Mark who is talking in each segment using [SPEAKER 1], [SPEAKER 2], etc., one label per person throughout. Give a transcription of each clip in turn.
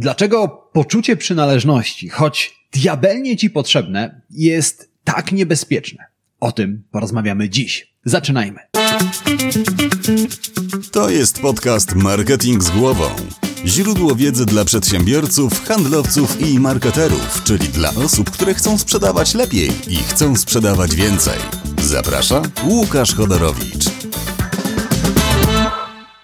[SPEAKER 1] Dlaczego poczucie przynależności, choć diabelnie ci potrzebne, jest tak niebezpieczne? O tym porozmawiamy dziś. Zaczynajmy.
[SPEAKER 2] To jest podcast Marketing z głową. Źródło wiedzy dla przedsiębiorców, handlowców i marketerów, czyli dla osób, które chcą sprzedawać lepiej i chcą sprzedawać więcej. Zaprasza Łukasz Chodorowicz.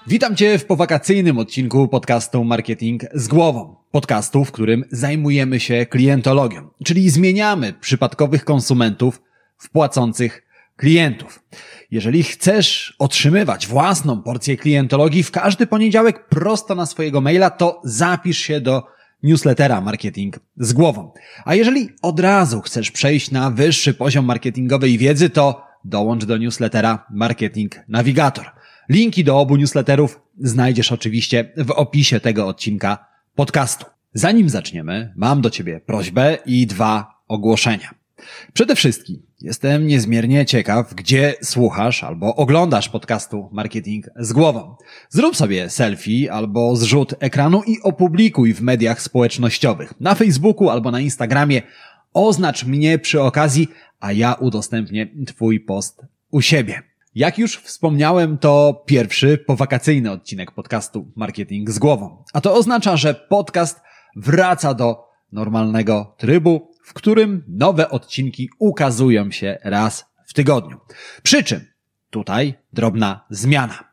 [SPEAKER 1] Witam Cię w powakacyjnym odcinku podcastu Marketing z głową. Podcastu, w którym zajmujemy się klientologią, czyli zmieniamy przypadkowych konsumentów w płacących klientów. Jeżeli chcesz otrzymywać własną porcję klientologii w każdy poniedziałek prosto na swojego maila, to zapisz się do newslettera Marketing z głową. A jeżeli od razu chcesz przejść na wyższy poziom marketingowej wiedzy, to dołącz do newslettera Marketing Navigator. Linki do obu newsletterów znajdziesz oczywiście w opisie tego odcinka podcastu. Zanim zaczniemy, mam do Ciebie prośbę i dwa ogłoszenia. Przede wszystkim jestem niezmiernie ciekaw, gdzie słuchasz albo oglądasz podcastu Marketing z głową. Zrób sobie selfie albo zrzut ekranu i opublikuj w mediach społecznościowych, na Facebooku albo na Instagramie. Oznacz mnie przy okazji, a ja udostępnię Twój post u siebie. Jak już wspomniałem, to pierwszy powakacyjny odcinek podcastu Marketing z głową. A to oznacza, że podcast wraca do normalnego trybu, w którym nowe odcinki ukazują się raz w tygodniu. Przy czym tutaj drobna zmiana.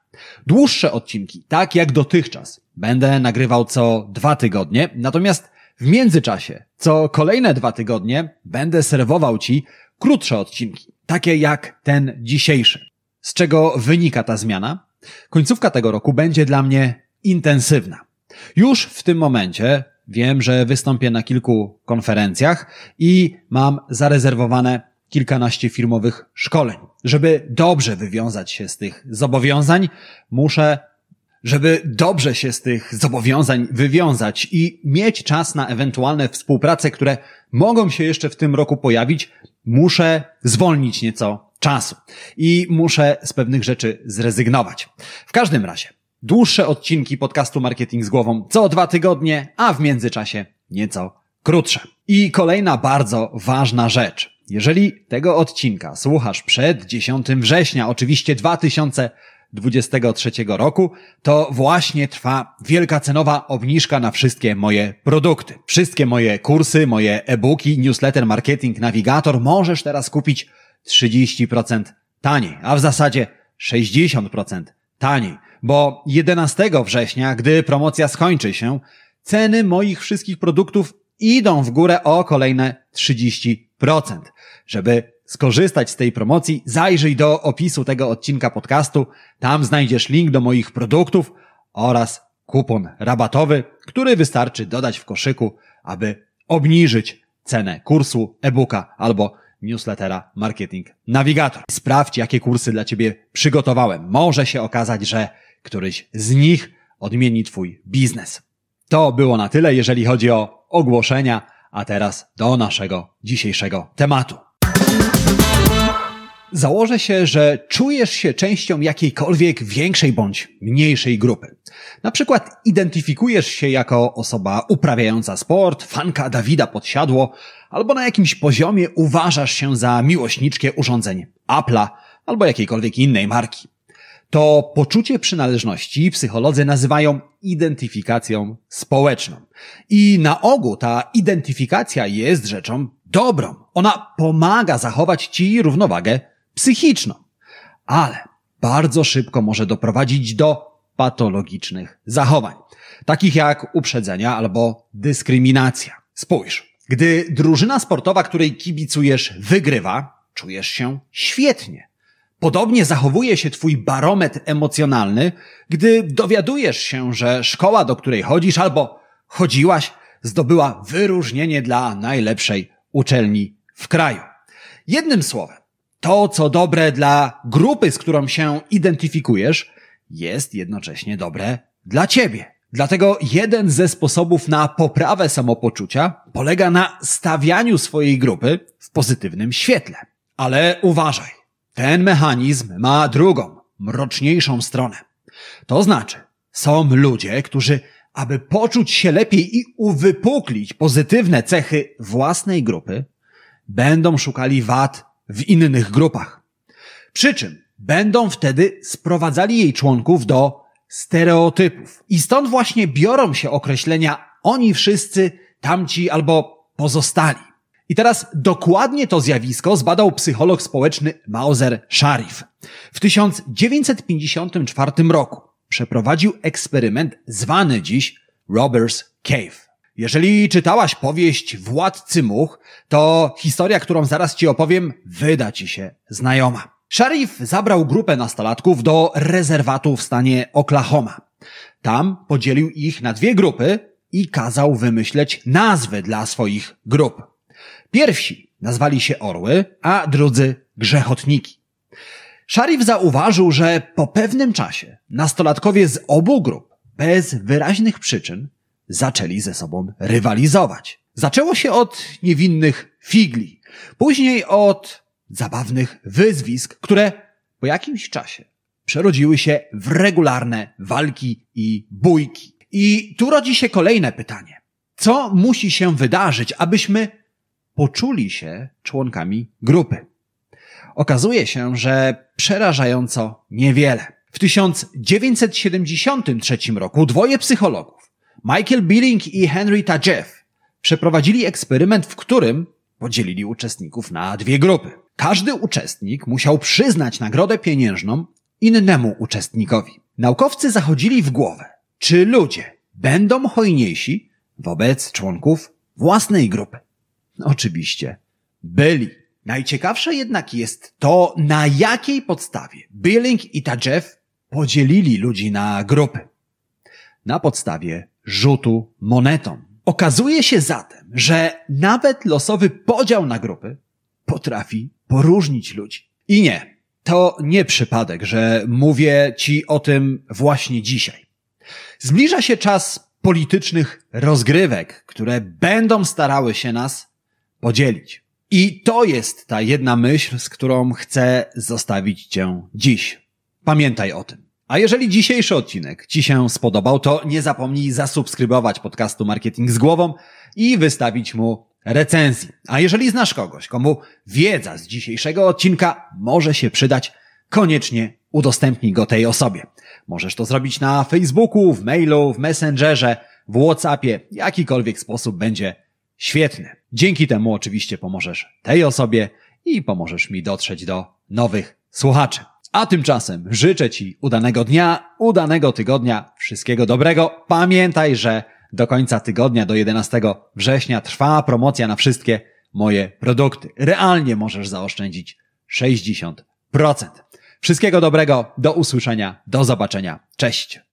[SPEAKER 1] Dłuższe odcinki, tak jak dotychczas, będę nagrywał co dwa tygodnie, natomiast w międzyczasie, co kolejne dwa tygodnie, będę serwował Ci krótsze odcinki, takie jak ten dzisiejszy. Z czego wynika ta zmiana? Końcówka tego roku będzie dla mnie intensywna. Już w tym momencie wiem, że wystąpię na kilku konferencjach i mam zarezerwowane kilkanaście firmowych szkoleń. Żeby dobrze wywiązać się z tych zobowiązań, muszę żeby dobrze się z tych zobowiązań wywiązać i mieć czas na ewentualne współprace, które mogą się jeszcze w tym roku pojawić, muszę zwolnić nieco czasu i muszę z pewnych rzeczy zrezygnować. W każdym razie, dłuższe odcinki podcastu Marketing z głową co dwa tygodnie, a w międzyczasie nieco krótsze. I kolejna bardzo ważna rzecz. Jeżeli tego odcinka słuchasz przed 10 września, oczywiście 2023 roku, to właśnie trwa wielka cenowa obniżka na wszystkie moje produkty. Wszystkie moje kursy, moje e-booki, newsletter Marketing Navigator możesz teraz kupić 30% taniej, a w zasadzie 60% taniej, bo 11 września, gdy promocja skończy się, ceny moich wszystkich produktów idą w górę o kolejne 30%. Żeby skorzystać z tej promocji, zajrzyj do opisu tego odcinka podcastu. Tam znajdziesz link do moich produktów oraz kupon rabatowy, który wystarczy dodać w koszyku, aby obniżyć cenę kursu, e-booka albo newslettera Marketing Navigator. Sprawdź, jakie kursy dla Ciebie przygotowałem. Może się okazać, że któryś z nich odmieni Twój biznes. To było na tyle, jeżeli chodzi o ogłoszenia, a teraz do naszego dzisiejszego tematu. Założę się, że czujesz się częścią jakiejkolwiek większej bądź mniejszej grupy. Na przykład identyfikujesz się jako osoba uprawiająca sport, fanka Dawida Podsiadło, albo na jakimś poziomie uważasz się za miłośniczkę urządzeń Apple'a albo jakiejkolwiek innej marki. To poczucie przynależności psycholodzy nazywają identyfikacją społeczną. I na ogół ta identyfikacja jest rzeczą dobrą. Ona pomaga zachować ci równowagę psychiczną. Ale bardzo szybko może doprowadzić do patologicznych zachowań, takich jak uprzedzenia albo dyskryminacja. Spójrz, gdy drużyna sportowa, której kibicujesz, wygrywa, czujesz się świetnie. Podobnie zachowuje się twój barometr emocjonalny, gdy dowiadujesz się, że szkoła, do której chodzisz albo chodziłaś, zdobyła wyróżnienie dla najlepszej uczelni w kraju. Jednym słowem, to, co dobre dla grupy, z którą się identyfikujesz, jest jednocześnie dobre dla ciebie. Dlatego jeden ze sposobów na poprawę samopoczucia polega na stawianiu swojej grupy w pozytywnym świetle. Ale uważaj, ten mechanizm ma drugą, mroczniejszą stronę. To znaczy, są ludzie, którzy aby poczuć się lepiej i uwypuklić pozytywne cechy własnej grupy, będą szukali wad w innych grupach. Przy czym będą wtedy sprowadzali jej członków do stereotypów. I stąd właśnie biorą się określenia oni wszyscy, tamci albo pozostali. I teraz dokładnie to zjawisko zbadał psycholog społeczny Mauser Sharif. W 1954 roku przeprowadził eksperyment zwany dziś Robbers Cave. Jeżeli czytałaś powieść Władcy Much, to historia, którą zaraz ci opowiem, wyda ci się znajoma. Sharif zabrał grupę nastolatków do rezerwatu w stanie Oklahoma. Tam podzielił ich na dwie grupy i kazał wymyśleć nazwy dla swoich grup. Pierwsi nazwali się orły, a drudzy grzechotniki. Sharif zauważył, że po pewnym czasie nastolatkowie z obu grup bez wyraźnych przyczyn zaczęli ze sobą rywalizować. Zaczęło się od niewinnych figli, później od zabawnych wyzwisk, które po jakimś czasie przerodziły się w regularne walki i bójki. I tu rodzi się kolejne pytanie. Co musi się wydarzyć, abyśmy poczuli się członkami grupy? Okazuje się, że przerażająco niewiele. W 1973 roku dwoje psychologów, Michael Billing i Henry Tadjeff, przeprowadzili eksperyment, w którym podzielili uczestników na dwie grupy. Każdy uczestnik musiał przyznać nagrodę pieniężną innemu uczestnikowi. Naukowcy zachodzili w głowę, czy ludzie będą hojniejsi wobec członków własnej grupy. Oczywiście byli. Najciekawsze jednak jest to, na jakiej podstawie Billing i Tadjeff podzielili ludzi na grupy. Na podstawie rzutu monetą. Okazuje się zatem, że nawet losowy podział na grupy potrafi poróżnić ludzi. I nie, to nie przypadek, że mówię ci o tym właśnie dzisiaj. Zbliża się czas politycznych rozgrywek, które będą starały się nas podzielić. I to jest ta jedna myśl, z którą chcę zostawić Cię dziś. Pamiętaj o tym. A jeżeli dzisiejszy odcinek Ci się spodobał, to nie zapomnij zasubskrybować podcastu Marketing z głową i wystawić mu recenzji. A jeżeli znasz kogoś, komu wiedza z dzisiejszego odcinka może się przydać, koniecznie udostępnij go tej osobie. Możesz to zrobić na Facebooku, w mailu, w Messengerze, w Whatsappie, jakikolwiek sposób będzie świetny. Dzięki temu oczywiście pomożesz tej osobie i pomożesz mi dotrzeć do nowych słuchaczy. A tymczasem życzę Ci udanego dnia, udanego tygodnia, wszystkiego dobrego. Pamiętaj, że do końca tygodnia, do 11 września trwa promocja na wszystkie moje produkty. Realnie możesz zaoszczędzić 60%. Wszystkiego dobrego, do usłyszenia, do zobaczenia. Cześć!